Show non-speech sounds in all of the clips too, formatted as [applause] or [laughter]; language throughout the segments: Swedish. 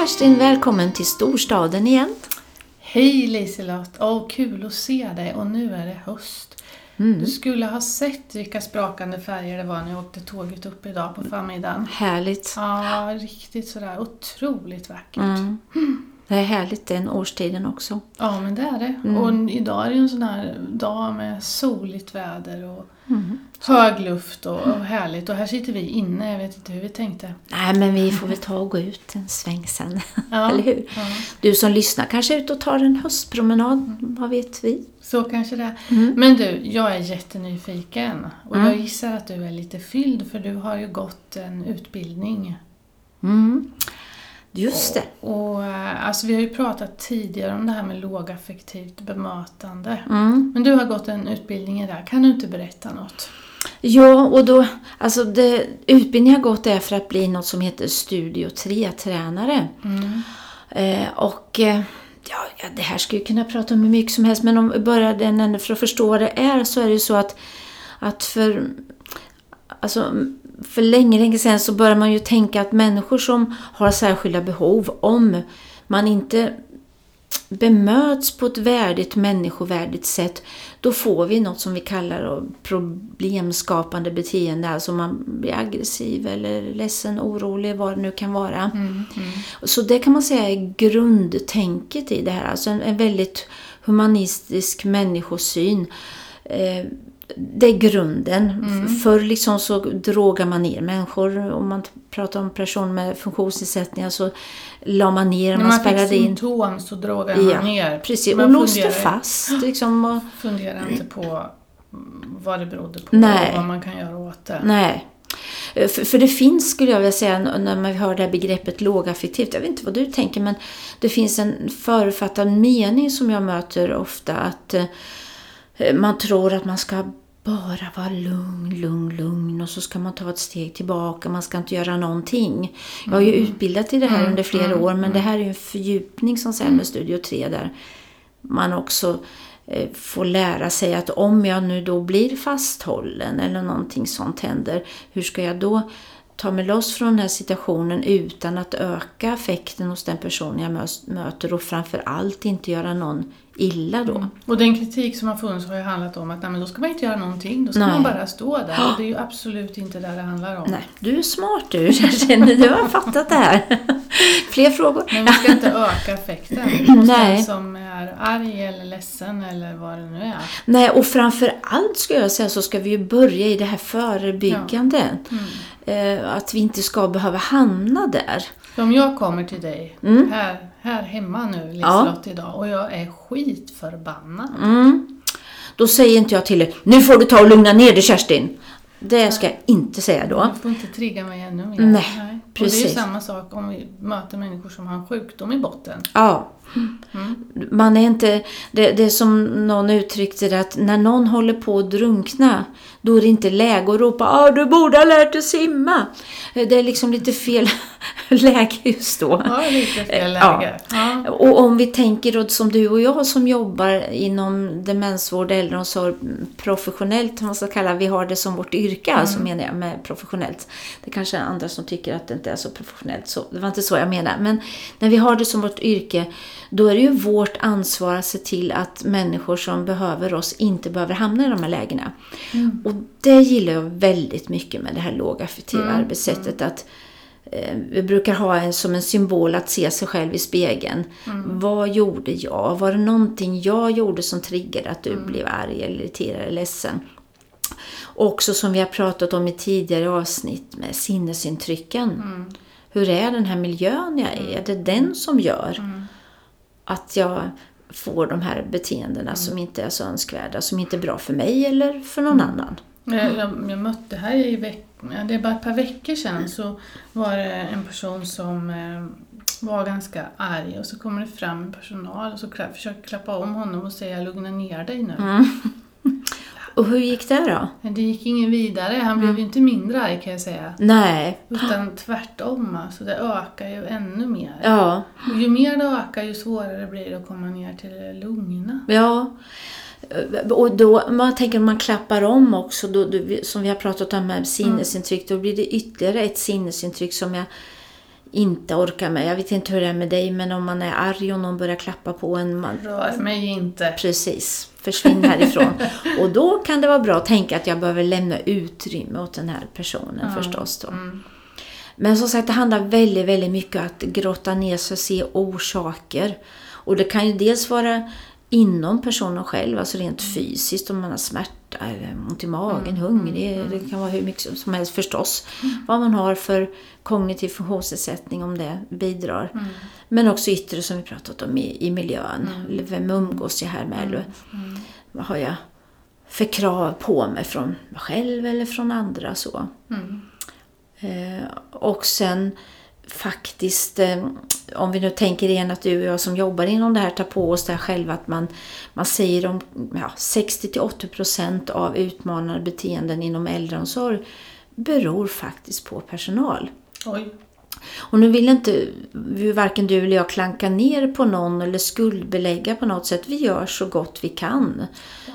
Kerstin, välkommen till storstaden igen. Hej Liselott! Åh, kul att se dig och nu är det höst. Mm. Du skulle ha sett vilka sprakande färger det var när jag åkte tåget upp idag på förmiddagen. Härligt. Ja, riktigt sådär otroligt vackert. Mm. Det är härligt den årstiden också. Ja, men det är det. Mm. Och idag är det ju en sån här dag med soligt väder och Mm. Hög luft och, och härligt. Och här sitter vi inne, jag vet inte hur vi tänkte. Nej, men vi får väl ta och gå ut en sväng sen. Ja, [laughs] Eller hur? Ja, Du som lyssnar kanske är ute och tar en höstpromenad. Vad vet vi? så kanske det är. Mm. Men du, jag är jättenyfiken. Och Mm. jag gissar att du är lite fylld för du har ju gått en utbildning. Mm. Just det. Och, eh, alltså vi har ju pratat tidigare om det här med lågaffektivt bemötande. Mm. Men du har gått en utbildning i det. Kan du inte berätta något? Ja, och då, alltså det, utbildningen jag gått är för att bli något som heter Studio 3-tränare. Mm. Eh, och eh, ja, det här skulle jag kunna prata om hur mycket som helst, men om vi börjar den änden för att förstå vad det är så är det ju så att, att för, alltså, för länge, länge sedan så börjar man ju tänka att människor som har särskilda behov, om man inte bemöts på ett värdigt, människovärdigt sätt, då får vi något som vi kallar problemskapande beteende. Alltså man blir aggressiv eller ledsen, orolig, vad det nu kan vara. Mm. Mm. Så det kan man säga är grundtänket i det här. Alltså en, en väldigt humanistisk människosyn. Eh, det är grunden. Mm. Förr liksom så drogar man ner människor. Om man pratar om personer med funktionsnedsättningar så la man ner, När man, man spärrade in. symptom så drogar man Ja, ner. Precis, Man och låste fast. [laughs] Liksom, och, Funderar inte på vad det berodde på Nej. och vad man kan göra åt det. nej. För, för det finns, skulle jag vilja säga, när man hör det här begreppet lågaffektivt, jag vet inte vad du tänker, men det finns en förutfattad mening som jag möter ofta, att eh, man tror att man ska bara vara lugn, lugn, lugn och så ska man ta ett steg tillbaka, man ska inte göra någonting. Jag har ju utbildat i det här Mm, under flera mm, år, men det här är ju en fördjupning som säger med Studio 3 där man också eh, får lära sig att om jag nu då blir fasthållen eller någonting sånt händer, hur ska jag då ta mig loss från den här situationen utan att öka affekten hos den person jag möter och framför allt inte göra någon illa då. Och den kritik som har funnits har ju handlat om att nej, men då ska man inte göra någonting, då ska Nej. man bara stå där. Och det är ju absolut inte det det handlar om. Nej, du är smart du [laughs] Kerstin, du har fattat det här. [laughs] [laughs] Fler frågor? Men vi ska inte [laughs] öka affekten hos den som är arg eller ledsen eller vad det nu är. Nej, och framför allt ska jag säga så ska vi ju börja i det här förebyggande. Mm. Eh, att vi inte ska behöva hamna där. Om jag kommer till dig Mm. här, här hemma nu, Ja. Liselott, idag och jag är skitförbannad. Mm. Då säger inte jag till dig, nu får du ta och lugna ner dig Kerstin. Det ska jag inte säga då. Du får inte trigga mig ännu mer. Nej, Och det är ju precis. samma sak om vi möter människor som har en sjukdom i botten. Ja. Mm. Man är inte, det, det är som någon uttryckte det att när någon håller på att drunkna då är det inte läge att ropa ah, du borde ha lärt dig simma. Det är liksom lite fel [laughs] läge just då. Ja, lite fel Ja. läge. Ja. Och om vi tänker då som du och jag som jobbar inom demensvård, äldreomsorg professionellt, man ska kalla vi har det som vårt yrke, alltså menar jag med professionellt. Det kanske är andra som tycker att det inte är så professionellt, så, det var inte så jag menar. Men när vi har det som vårt yrke, då är det ju vårt ansvar att se till att människor som behöver oss inte behöver hamna i de här lägena. Mm. Och det gillar jag väldigt mycket med det här lågaffektiva Mm, arbetssättet. Att eh, vi brukar ha en som en symbol att se sig själv i spegeln. Mm. Vad gjorde jag? Var det någonting jag gjorde som triggade att du Mm. blev arg eller irriterad eller ledsen? Också som vi har pratat om i tidigare avsnitt med sinnesintrycken. Mm. Hur är den här miljön jag är? Är det den som gör Mm. att jag får de här beteendena som inte är så önskvärda, som inte är bra för mig eller för någon annan? Jag, jag, jag mötte här i veck, ja, det är bara ett par veckor sedan så var det en person som eh, var ganska arg och så kommer det fram en personal och så försöker klappa om honom och säga lugna ner dig nu. Mm. [laughs] Och hur gick det då? Det gick ingen vidare, han blev ju inte mindre arg kan jag säga. Nej, Utan tvärtom, alltså det ökar ju ännu mer. ja, Och ju mer det ökar ju svårare blir det att komma ner till det lugna. ja. Och då, man tänker om man klappar om också, då, då, som vi har pratat om med sinnesintryck, då blir det ytterligare ett sinnesintryck som jag inte orkar med. Jag vet inte hur det är med dig, men om man är arg och någon börjar klappa på en. Man, Rör mig inte. precis, försvinn härifrån. och då kan det vara bra att tänka att jag behöver lämna utrymme åt den här personen förstås. Då. Mm. Men som sagt, det handlar väldigt, väldigt mycket om att grotta ner sig och se orsaker. Och det kan ju dels vara inom personen själv, alltså rent fysiskt, om man har smärta, eller ont i magen, hungrig, det kan vara hur mycket som helst förstås. Vad man har för kognitiv funktionsnedsättning, om det bidrar. Men också yttre som vi pratat om i, i miljön. Eller Vem umgås jag här med? Eller Vad har jag för krav på mig från mig själv eller från andra? så. Mm. Eh, och sen faktiskt, eh, om vi nu tänker igen att du och jag som jobbar inom det här tar på oss det här själva att man, man säger om ja, 60-80% av utmanande beteenden inom äldreomsorg beror faktiskt på personal. Oj. Och nu vill inte vi- varken du eller jag klanka ner på någon eller skuldbelägga på något sätt. Vi gör så gott vi kan.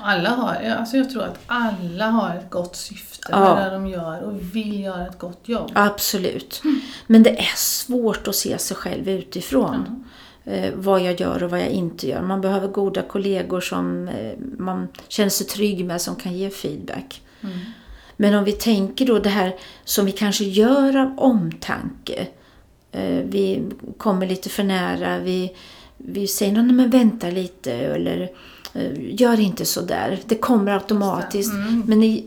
Alla har, alltså jag tror att alla har ett gott syfte Ja. med det de gör och vill göra ett gott jobb. Absolut. Men det är svårt att se sig själv utifrån. Eh, vad jag gör och vad jag inte gör. Man behöver goda kollegor som eh, man känner sig trygg med som kan ge feedback. Men om vi tänker då det här som vi kanske gör av omtanke. Eh, vi kommer lite för nära. Vi, vi säger nej men vänta lite eller eh, gör inte så där. Det kommer automatiskt. Men i,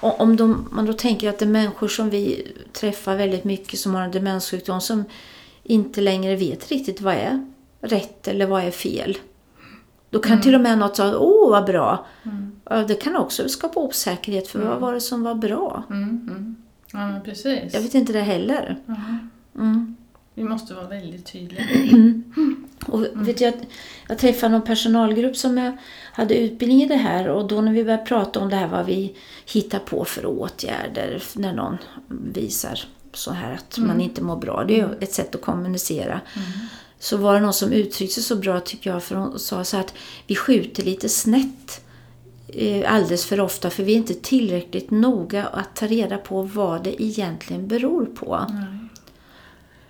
om de, man då tänker att det är människor som vi träffar väldigt mycket som har en demenssjukdom som inte längre vet riktigt vad är rätt eller vad är fel. Då kan till och med något säga, åh vad bra. Ja, Det kan också skapa osäkerhet för vad var det som var bra? Mm, mm. Ja men precis. Jag vet inte det heller. Mm. Vi måste vara väldigt tydliga. [clears throat] Och vet jag, jag träffade någon personalgrupp som jag hade utbildning i det här och då när vi började prata om det här vad vi hittar på för åtgärder när någon visar så här att man inte mår bra. Det är ju ett sätt att kommunicera. Så var det någon som uttryckte sig så bra tycker jag för hon sa så att vi skjuter lite snett eh, alldeles för ofta för vi är inte tillräckligt noga att ta reda på vad det egentligen beror på.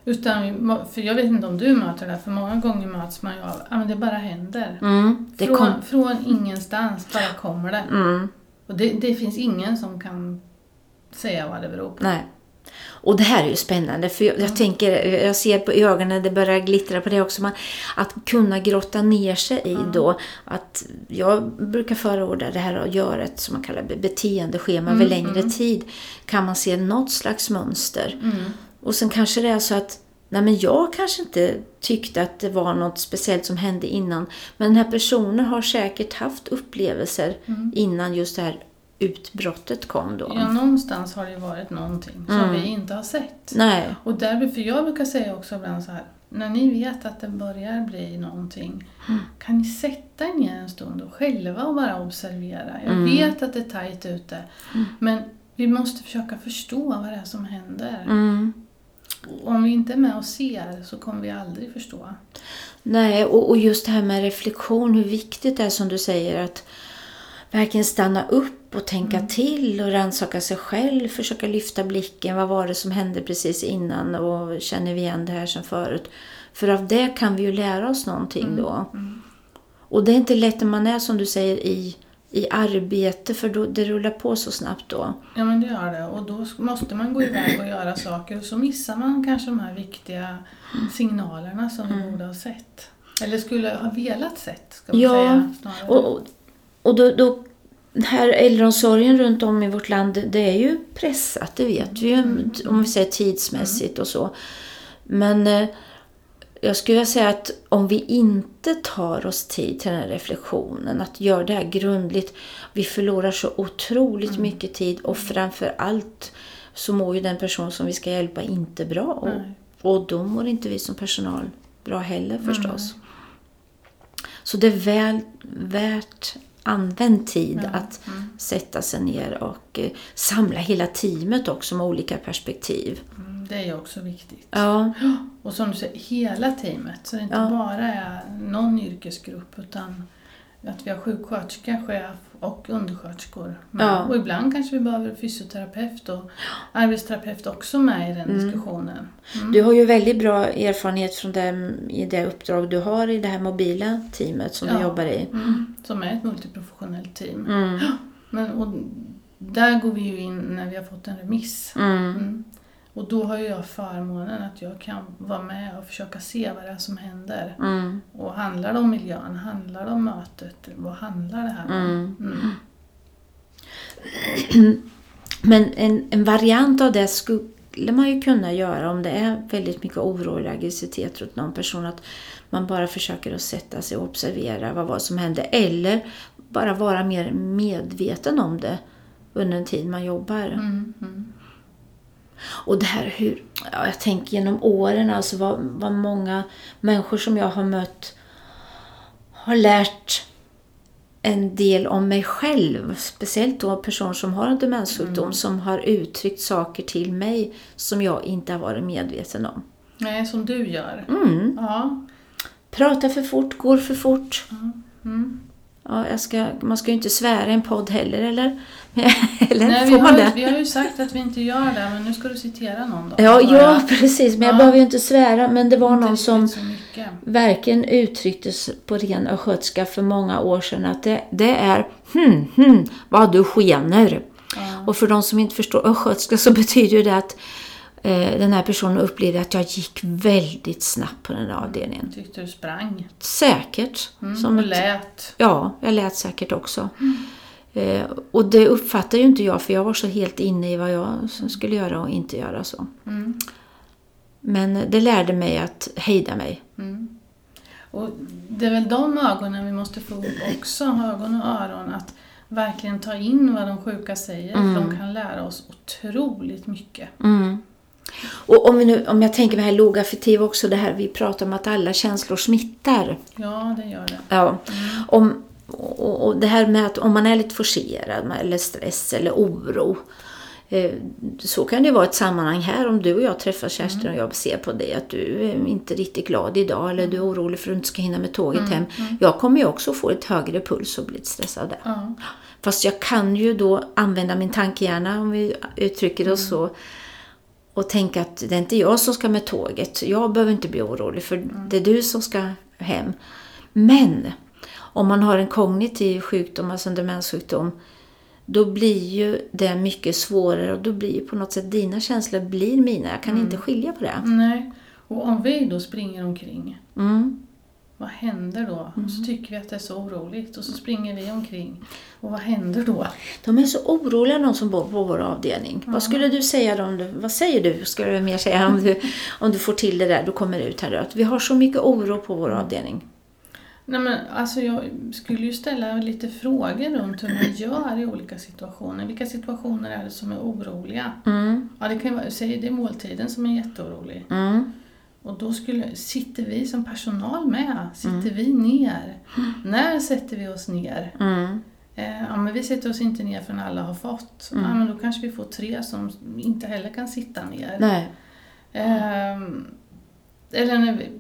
Utan, vi må- för jag vet inte om du möter det, för många gånger möts man ju av ja men det bara händer. Mm, det från, kom, från ingenstans bara kommer det. mm. Och det, det finns ingen som kan säga vad det beror på. Nej. Och det här är ju spännande för jag, jag tänker, jag ser på ögonen, det börjar glittra på det också. Man, att kunna grotta ner sig i då. Att jag brukar förorda det här att göra ett som man kallar be- beteendeschema över längre tid. Kan man se något slags mönster. Och sen kanske det är så att Nej, men jag kanske inte tyckte att det var något speciellt som hände innan. Men den här personen har säkert haft upplevelser innan just det här utbrottet kom då. Ja, någonstans har det varit någonting som Mm. vi inte har sett. Nej. Och där, för jag brukar säga också ibland så här, när ni vet att det börjar bli någonting, Mm. kan ni sätta er ner en stund och själva och bara observera? Jag Mm. vet att det är tajt ute, men vi måste försöka förstå vad det är som händer. Mm. Om vi inte är med och ser så kommer vi aldrig förstå. Nej, och, och just det här med reflektion, hur viktigt det är som du säger att verkligen stanna upp och tänka till och rannsaka sig själv, försöka lyfta blicken. Vad var det som hände precis innan och känner vi igen det här som förut? För av det kan vi ju lära oss någonting då. Och det är inte lätt när man är som du säger i, i arbete för då, det rullar på så snabbt då. Ja men det gör det och då måste man gå iväg och göra saker och så missar man kanske de här viktiga signalerna som vi borde ha sett. Eller skulle ha velat sett, ska man Ja, säga. Snarare. Och, och, och då, då, den här äldreomsorgen runt om i vårt land, det är ju pressat, det vet vi ju, om vi säger tidsmässigt och så. Men eh, jag skulle vilja säga att om vi inte tar oss tid till den här reflektionen, att göra det här grundligt, vi förlorar så otroligt mycket tid och framför allt så mår ju den person som vi ska hjälpa inte bra. Och, och då mår inte vi som personal bra heller förstås. Så det är väl värt använd tid att sätta sig ner och eh, samla hela teamet också med olika perspektiv. Mm, Det är också viktigt. Ja, Och som du säger, hela teamet. Så det inte Ja. bara är någon yrkesgrupp utan att vi har sjuksköterska, chef och undersköterskor med. Ja. Och ibland kanske vi behöver fysioterapeut och arbetsterapeut också med i den Mm. diskussionen. Mm. Du har ju väldigt bra erfarenhet från det, i det uppdrag du har i det här mobila teamet som Ja. du jobbar i. Mm. Som är ett multiprofessionellt team. Mm. Men, och där går vi ju in när vi har fått en remiss. Och då har jag förmånen att jag kan vara med och försöka se vad det är som händer. Mm. Och handlar det om miljön? Handlar det om mötet? Vad handlar det här om? Mm. Mm. Men en, en variant av det skulle man ju kunna göra om det är väldigt mycket oro eller aggressivitet runt någon person. Att man bara försöker att sätta sig och observera vad var som hände. Eller bara vara mer medveten om det under en tid man jobbar. Mm. Mm. Och det här hur, ja, jag tänker genom åren, alltså vad, vad många människor som jag har mött har lärt en del om mig själv. Speciellt då personer som har en demenssjukdom som har uttryckt saker till mig som jag inte har varit medveten om. Nej, som du gör. Mm. Ja. Pratar för fort, går för fort. Mm. Ja, jag ska, man ska ju inte svära i en podd heller, eller? [laughs] eller Nej, vi har, ju, vi har ju sagt att vi inte gör det, men nu ska du citera någon då. Ja, Bara. ja, precis. Men jag Ja. behöver ju inte svära. Men det var någon som verkligen uttrycktes på ren östgötska för många år sedan att det, det är hm, hm, vad du skener. Ja. Och för de som inte förstår östgötska så betyder ju det att den här personen upplevde att jag gick väldigt snabbt på den där avdelningen. Tyckte du sprang. Säkert. Mm. Som och lät. Ja, jag lät säkert också. Eh, och det uppfattar ju inte jag för jag var så helt inne i vad jag skulle göra och inte göra så. Mm. Men det lärde mig att hejda mig. Mm. Och det är väl de ögonen vi måste få upp också, ögon och öron, att verkligen ta in vad de sjuka säger, Mm. för de kan lära oss otroligt mycket. Mm. Och om, vi nu, om jag tänker mig här logaffektiv också, det här vi pratar om att alla känslor smittar. Ja, det gör det. Ja. Mm. Om, och, och det här med att om man är lite forcerad eller stress eller oro. Eh, så kan det vara ett sammanhang här om du och jag träffar Kerstin och jag ser på dig att du är inte riktigt glad idag eller du är orolig för att du inte ska hinna med tåget hem. Jag kommer ju också få ett högre puls och bli lite stressad där. Fast jag kan ju då använda min tankehjärna, om vi uttrycker det så, och tänka att det är inte jag som ska med tåget. Jag behöver inte bli orolig för det är du som ska hem. Men om man har en kognitiv sjukdom, alltså en demenssjukdom, då blir ju det mycket svårare och då blir ju på något sätt dina känslor blir mina. Jag kan inte skilja på det. Nej. Och om vi då springer omkring, Mm. Vad händer då? Och så tycker vi att det är så oroligt och så springer vi omkring. Och vad händer då? De är så oroliga de som bor på vår avdelning. Vad skulle du säga då om du, vad säger du, ska du mer säga om du, om du får till det där, du kommer ut här att vi har så mycket oro på vår avdelning. Nej, men, alltså, jag skulle ju ställa lite frågor runt hur man gör i olika situationer. Vilka situationer är det som är oroliga? Mm, Ja, det kan ju vara, säg det är måltiden som är jätteorolig. mm, Och då skulle, sitter vi som personal med? Sitter vi ner? När sätter vi oss ner? mm, Eh, ja, men vi sätter oss inte ner förrän alla har fått. Mm. Ja, men då kanske vi får tre som inte heller kan sitta ner. nej, Ehm, eller när, vi,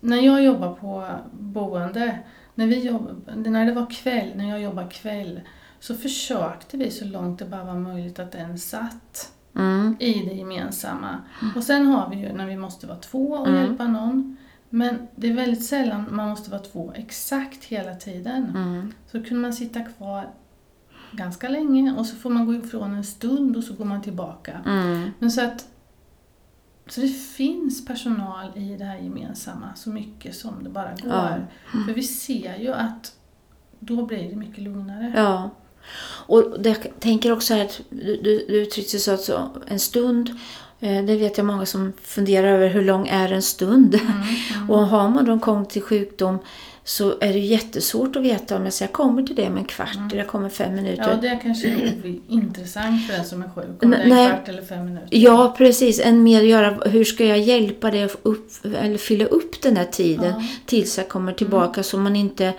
när jag jobbar på boende, när, vi jobb, när det var kväll, när jag jobbade kväll, så försökte vi så långt det bara var möjligt att den satt mm, i det gemensamma. Och sen har vi ju när vi måste vara två och Mm. hjälpa någon. Men det är väldigt sällan man måste vara två exakt hela tiden. mm, Så kunde man sitta kvar ganska länge och så får man gå ifrån en stund och så går man tillbaka. mm, Men så att så det finns personal i det här gemensamma så mycket som det bara går. Ja. För vi ser ju att då blir det mycket lugnare. ja. Och jag tänker också här att du, du, du uttryckte så att en stund, eh, det vet jag många som funderar över hur lång är en stund? Mm, [laughs] mm. Och har man då en kognitiv sjukdom så är det jättesvårt att veta om jag säger jag kommer till det om en kvart eller jag kommer fem minuter. Ja, det kanske är intressant för den som är sjuk. Om det är en kvart eller fem minuter. Ja, precis. En mer göra, hur ska jag hjälpa dig att upp, eller fylla upp den här tiden Ja. tills jag kommer tillbaka så man inte...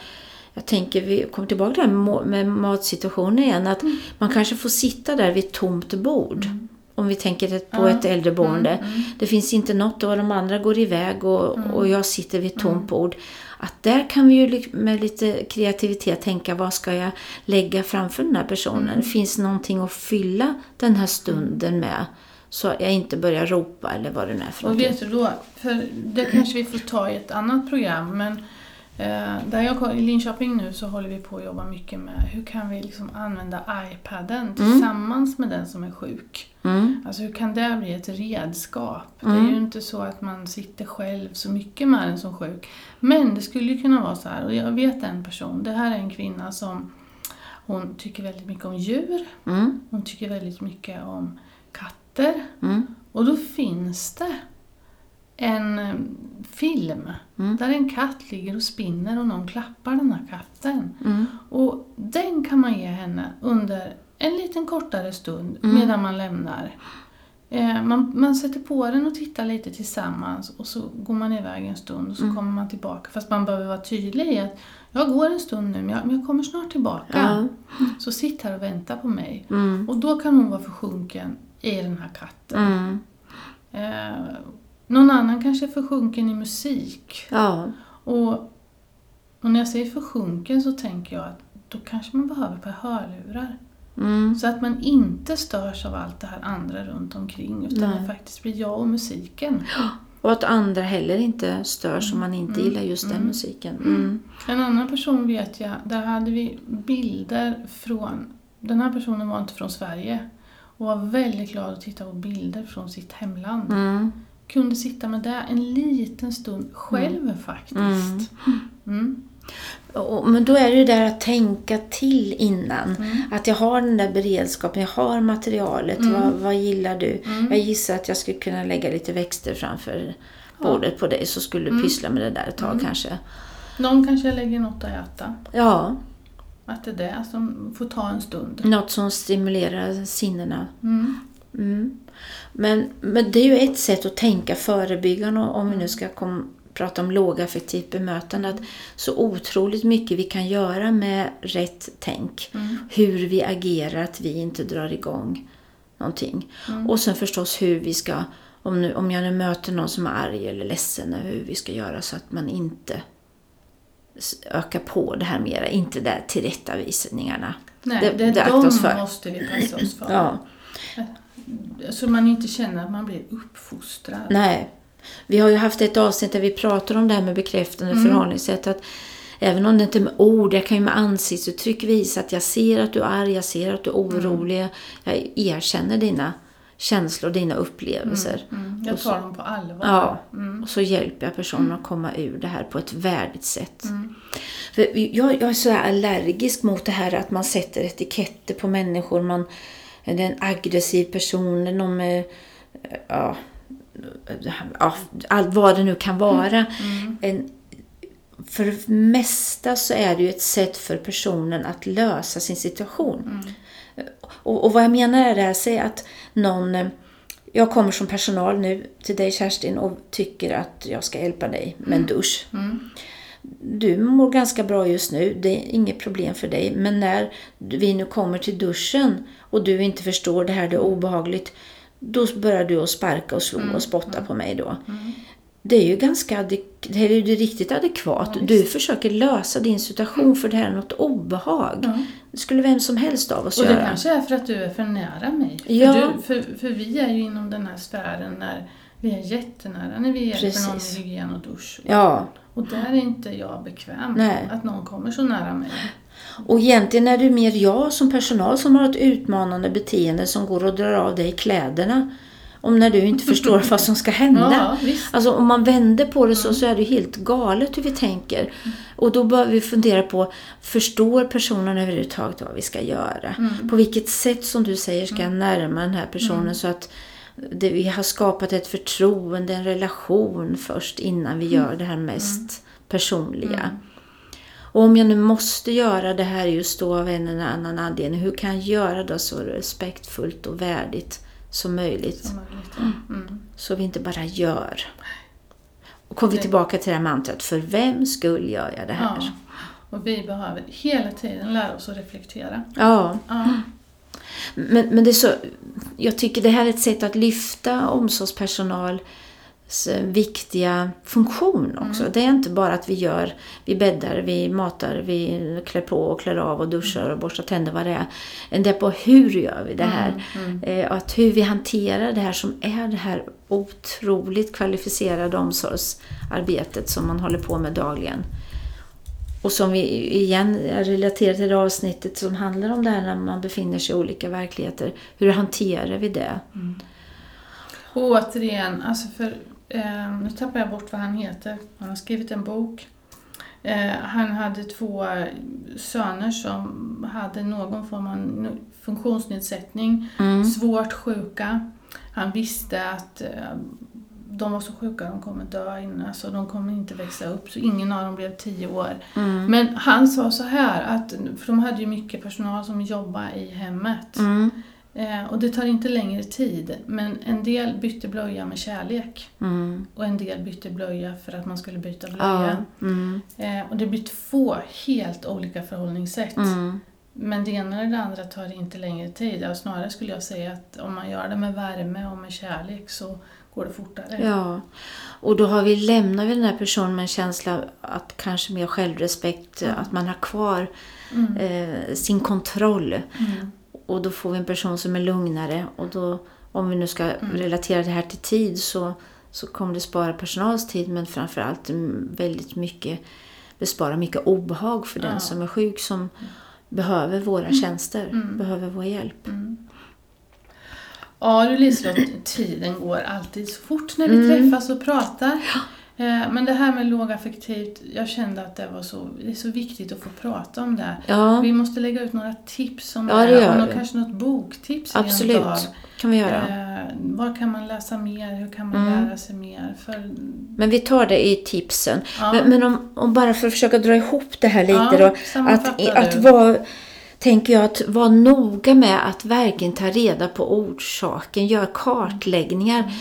Jag tänker, vi kommer tillbaka till det här med, matsituationen igen, att man kanske får sitta där vid ett tomt bord om vi tänker på Ja. ett äldreboende. Mm, mm. Det finns inte något och de andra går iväg och, och jag sitter vid ett tomt bord. Att där kan vi ju med lite kreativitet tänka vad ska jag lägga framför den här personen? Finns någonting att fylla den här stunden med? Så jag inte börjar ropa eller vad det nu är för Och vet du då, för det kanske vi får ta i ett annat program, men där jag, i Linköping nu så håller vi på att jobba mycket med hur kan vi liksom använda iPaden tillsammans med den som är sjuk. Mm, Alltså hur kan det bli ett redskap? Det är Mm. ju inte så att man sitter själv så mycket med den som sjuk. Men det skulle ju kunna vara så här, och jag vet en person, det här är en kvinna som hon tycker väldigt mycket om djur, mm, hon tycker väldigt mycket om katter. mm, Och då finns det en eh, film Mm. där en katt ligger och spinner och någon klappar den här katten. mm, Och den kan man ge henne under en liten kortare stund Mm. medan man lämnar. Eh, man, man sätter på den och tittar lite tillsammans och så går man iväg en stund och så Mm. kommer man tillbaka. Fast man behöver vara tydlig i att jag går en stund nu men jag, men jag kommer snart tillbaka. Så sitt här och vänta på mig. mm, Och då kan hon vara försjunken i den här katten. mm. Eh, någon annan kanske är försjunken i musik. Ja, Och, och när jag säger försjunken så tänker jag att då kanske man behöver par hörlurar. mm, Så att man inte störs av allt det här andra runt omkring utan Nej. det faktiskt blir jag och musiken. [gasps] och att andra heller inte störs om man inte Mm, gillar just den mm. musiken. Mm. En annan person vet jag, där hade vi bilder från, den här personen var inte från Sverige och var väldigt glad att titta på bilder från sitt hemland. Mm. Kunde sitta med det en liten stund själv faktiskt. Mm. Och, men då är det ju där att tänka till innan. Mm. Att jag har den där beredskapen, jag har materialet. Mm. Vad, vad gillar du? Mm. Jag gissar att jag skulle kunna lägga lite växter framför bordet på dig så skulle du Mm. pyssla med det där ett tag Mm. kanske. Någon kanske lägger något att äta. Ja, Att det är det som får ta en stund. något som stimulerar sinnena. Mm. Men, men det är ju ett sätt att tänka förebyggande om vi nu ska kom, prata om lågaffektivt bemötande. Att så otroligt mycket vi kan göra med rätt tänk. Mm. Hur vi agerar, att vi inte drar igång någonting. Mm. Och sen förstås hur vi ska, om, nu, om jag nu möter någon som är arg eller ledsen, hur vi ska göra så att man inte ökar på det här mera. Inte där tillrättavisningarna. Nej, Det- det, de måste vi passa oss för. Ja, Så man inte känner att man blir uppfostrad. nej. Vi har ju haft ett avsnitt där vi pratar om det här med bekräftande Mm. förhållningssätt. Att även om det inte är med ord, jag kan ju med ansiktsuttryck visa att jag ser att du är arg, jag ser att du är orolig. Jag erkänner dina känslor, dina upplevelser. Mm. Jag Och så- tar dem på allvar. Ja, Mm. och så hjälper jag personen att komma ur det här på ett värdigt sätt. Mm. Jag, jag är så allergisk mot det här att man sätter etiketter på människor. Man, det är en aggressiv person, det är någon med... Ja, ja, allt vad det nu kan vara. Mm. En, för det mesta så är det ju ett sätt för personen att lösa sin situation. Mm. Och, och vad jag menar är det här, säg att någon... Jag kommer som personal nu till dig Kerstin och tycker att jag ska hjälpa dig med en dusch. Mm. Du mår ganska bra just nu, det är inget problem för dig. Men när vi nu kommer till duschen och du inte förstår det här, det är obehagligt. Då börjar du att sparka och slå och spotta på mig då. Mm. Det är ju ganska det är ju riktigt adekvat. Ja, du försöker lösa din situation för det här är något obehag. Ja. Det skulle vem som helst av oss Och det göra. kanske är för att du är för nära mig. Ja. För, du, för, för vi är ju inom den här sfären när vi är jättenära när vi hjälper någon med hygien och dusch. Ja, Och där är inte jag bekväm Nej. att någon kommer så nära mig. och egentligen är det mer jag som personal som har ett utmanande beteende som går och drar av dig kläderna. Om när du inte förstår vad som ska hända. [laughs] Ja. Alltså om man vänder på det så, så är det helt galet hur vi tänker. Och då bör vi fundera på, förstår personen överhuvudtaget vad vi ska göra? Mm. På vilket sätt som du säger ska jag närma den här personen så att det, vi har skapat ett förtroende, en relation först innan vi gör det här mest personliga. Och om jag nu måste göra det här just då av en eller annan anledning, hur kan jag göra det så respektfullt och värdigt som möjligt? Som möjligt, ja. Mm. Så vi inte bara gör. Och kommer vi tillbaka till det här mantrat, för vem skull gör jag det här? Ja. Och vi behöver hela tiden lära oss att reflektera. Ja. Ja. Men, men det är så, jag tycker det här är ett sätt att lyfta omsorgspersonals viktiga funktion också. Mm. Det är inte bara att vi gör, vi bäddar, vi matar, vi klär på och klär av och duschar och borstar tänder vad det är. Men det är på hur gör vi det här. Mm, Eh, Att hur vi hanterar det här som är det här otroligt kvalificerade omsorgsarbetet som man håller på med dagligen. Och som vi igen är relaterat till det avsnittet som handlar om det här när man befinner sig i olika verkligheter. Hur hanterar vi det? Och återigen, alltså för, eh, nu tappar jag bort vad han heter. Han har skrivit en bok. Eh, han hade två söner som hade någon form av funktionsnedsättning, Mm. svårt sjuka. Han visste att eh, de var så sjuka de kommer dö innan, alltså de kommer inte växa upp. Så ingen av dem blev tio år. Mm. Men han sa så här, att, för de hade ju mycket personal som jobbade i hemmet. Mm. Eh, och det tar inte längre tid, men en del bytte blöja med kärlek. Mm. Och en del bytte blöja för att man skulle byta Ja. blöja. Mm. Eh, och det blir två helt olika förhållningssätt. Mm. Men det ena eller det andra tar inte längre tid. Ja, snarare skulle jag säga att om man gör det med värme och med kärlek så går det fortare. Ja, och då har vi lämnat vi den här personen med en känsla att kanske mer självrespekt, Mm. att man har kvar Mm. eh, sin kontroll. Mm. Och då får vi en person som är lugnare och då, om vi nu ska Mm. relatera det här till tid så, så kommer det spara personals tid men framförallt mm, väldigt mycket bespara mycket obehag för den som är sjuk som behöver våra tjänster, Mm. behöver vår hjälp. Ja du Liselott, tiden går alltid så fort när vi Mm. träffas och pratar. Eh, Men det här med lågaffektivt, jag kände att det var så, det är så viktigt att få prata om det. Ja, Vi måste lägga ut några tips om Ja, det, det och kanske något boktips absolut. kan vi göra. Eh, vad kan man läsa mer? Hur kan man Mm. lära sig mer? För, Men vi tar det i tipsen. ja, Men, men om, om bara för att försöka dra ihop det här lite ja, då. Att, att vara, tänker jag, att vara noga med att verkligen ta reda på orsaken, göra kartläggningar.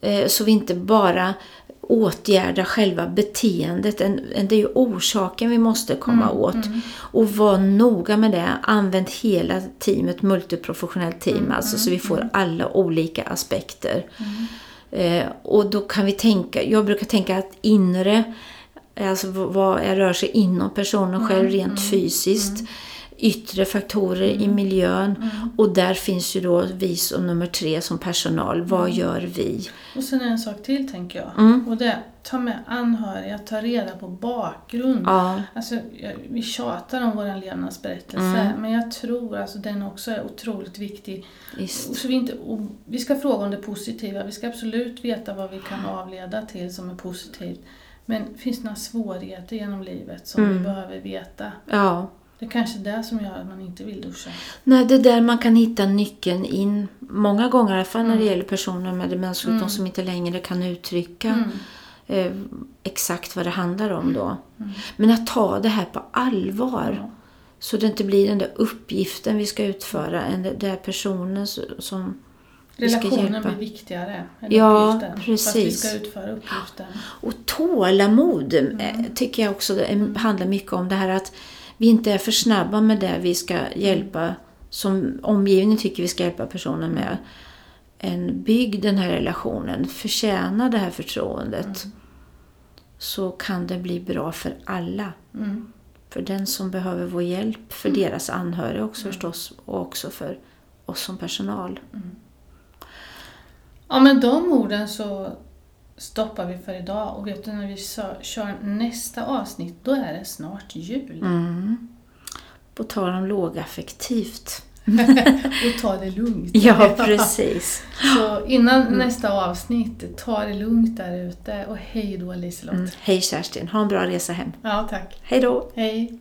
Eh, så vi inte bara åtgärdar själva beteendet. En, en, det är ju orsaken vi måste komma Mm, åt. mm. Och var noga med det. Använd hela teamet, multiprofessionellt team, Mm, alltså så mm, vi får mm. alla olika aspekter. Mm. Eh, och då kan vi tänka, jag brukar tänka att inre, alltså vad är, rör sig inom personen själv rent fysiskt. Yttre faktorer i miljön. Mm. Och där finns ju då vi som nummer tre som personal. Vad Mm. gör vi? Och sen en sak till tänker jag. Mm. Och det, ta med anhöriga, ta reda på bakgrund. Ja, Alltså, vi tjatar om vår levnadsberättelse, Mm. men jag tror alltså den också är otroligt viktig. Så vi, inte, vi ska fråga om det positiva, vi ska absolut veta vad vi kan avleda till som är positivt. Men finns det några svårigheter genom livet som Mm. vi behöver veta? Ja. Det är kanske det som gör att man inte vill duscha. Nej, det är där man kan hitta nyckeln in. Många gånger, i alla fall när det Mm. gäller personer med demenssjukdom Mm. som inte längre kan uttrycka Mm. eh, exakt vad det handlar om då. Mm. Men att ta det här på allvar. Ja. Så det inte blir den där uppgiften vi ska utföra, en den där personen som vi ska Relationen blir viktigare än Ja, uppgiften. Fast vi precis. ska utföra uppgiften. Och tålamod eh, Mm. tycker jag också handlar mycket om det här att vi inte är för snabba med det vi ska hjälpa, som omgivningen tycker vi ska hjälpa personen med. En bygg den här relationen, förtjäna det här förtroendet. Så kan det bli bra för alla. Mm. För den som behöver vår hjälp, för deras anhöriga också förstås och också för oss som personal. Ja, med de orden så stoppar vi för idag. Och vet du, när vi kör nästa avsnitt, då är det snart jul. Mm. På tal om lågaffektivt. [laughs] och ta det lugnt. Ja, precis. Så innan nästa avsnitt, ta det lugnt där ute. Och hej då Liselott. Mm. Hej Kerstin, ha en bra resa hem. Ja, tack. Hej då! Hej.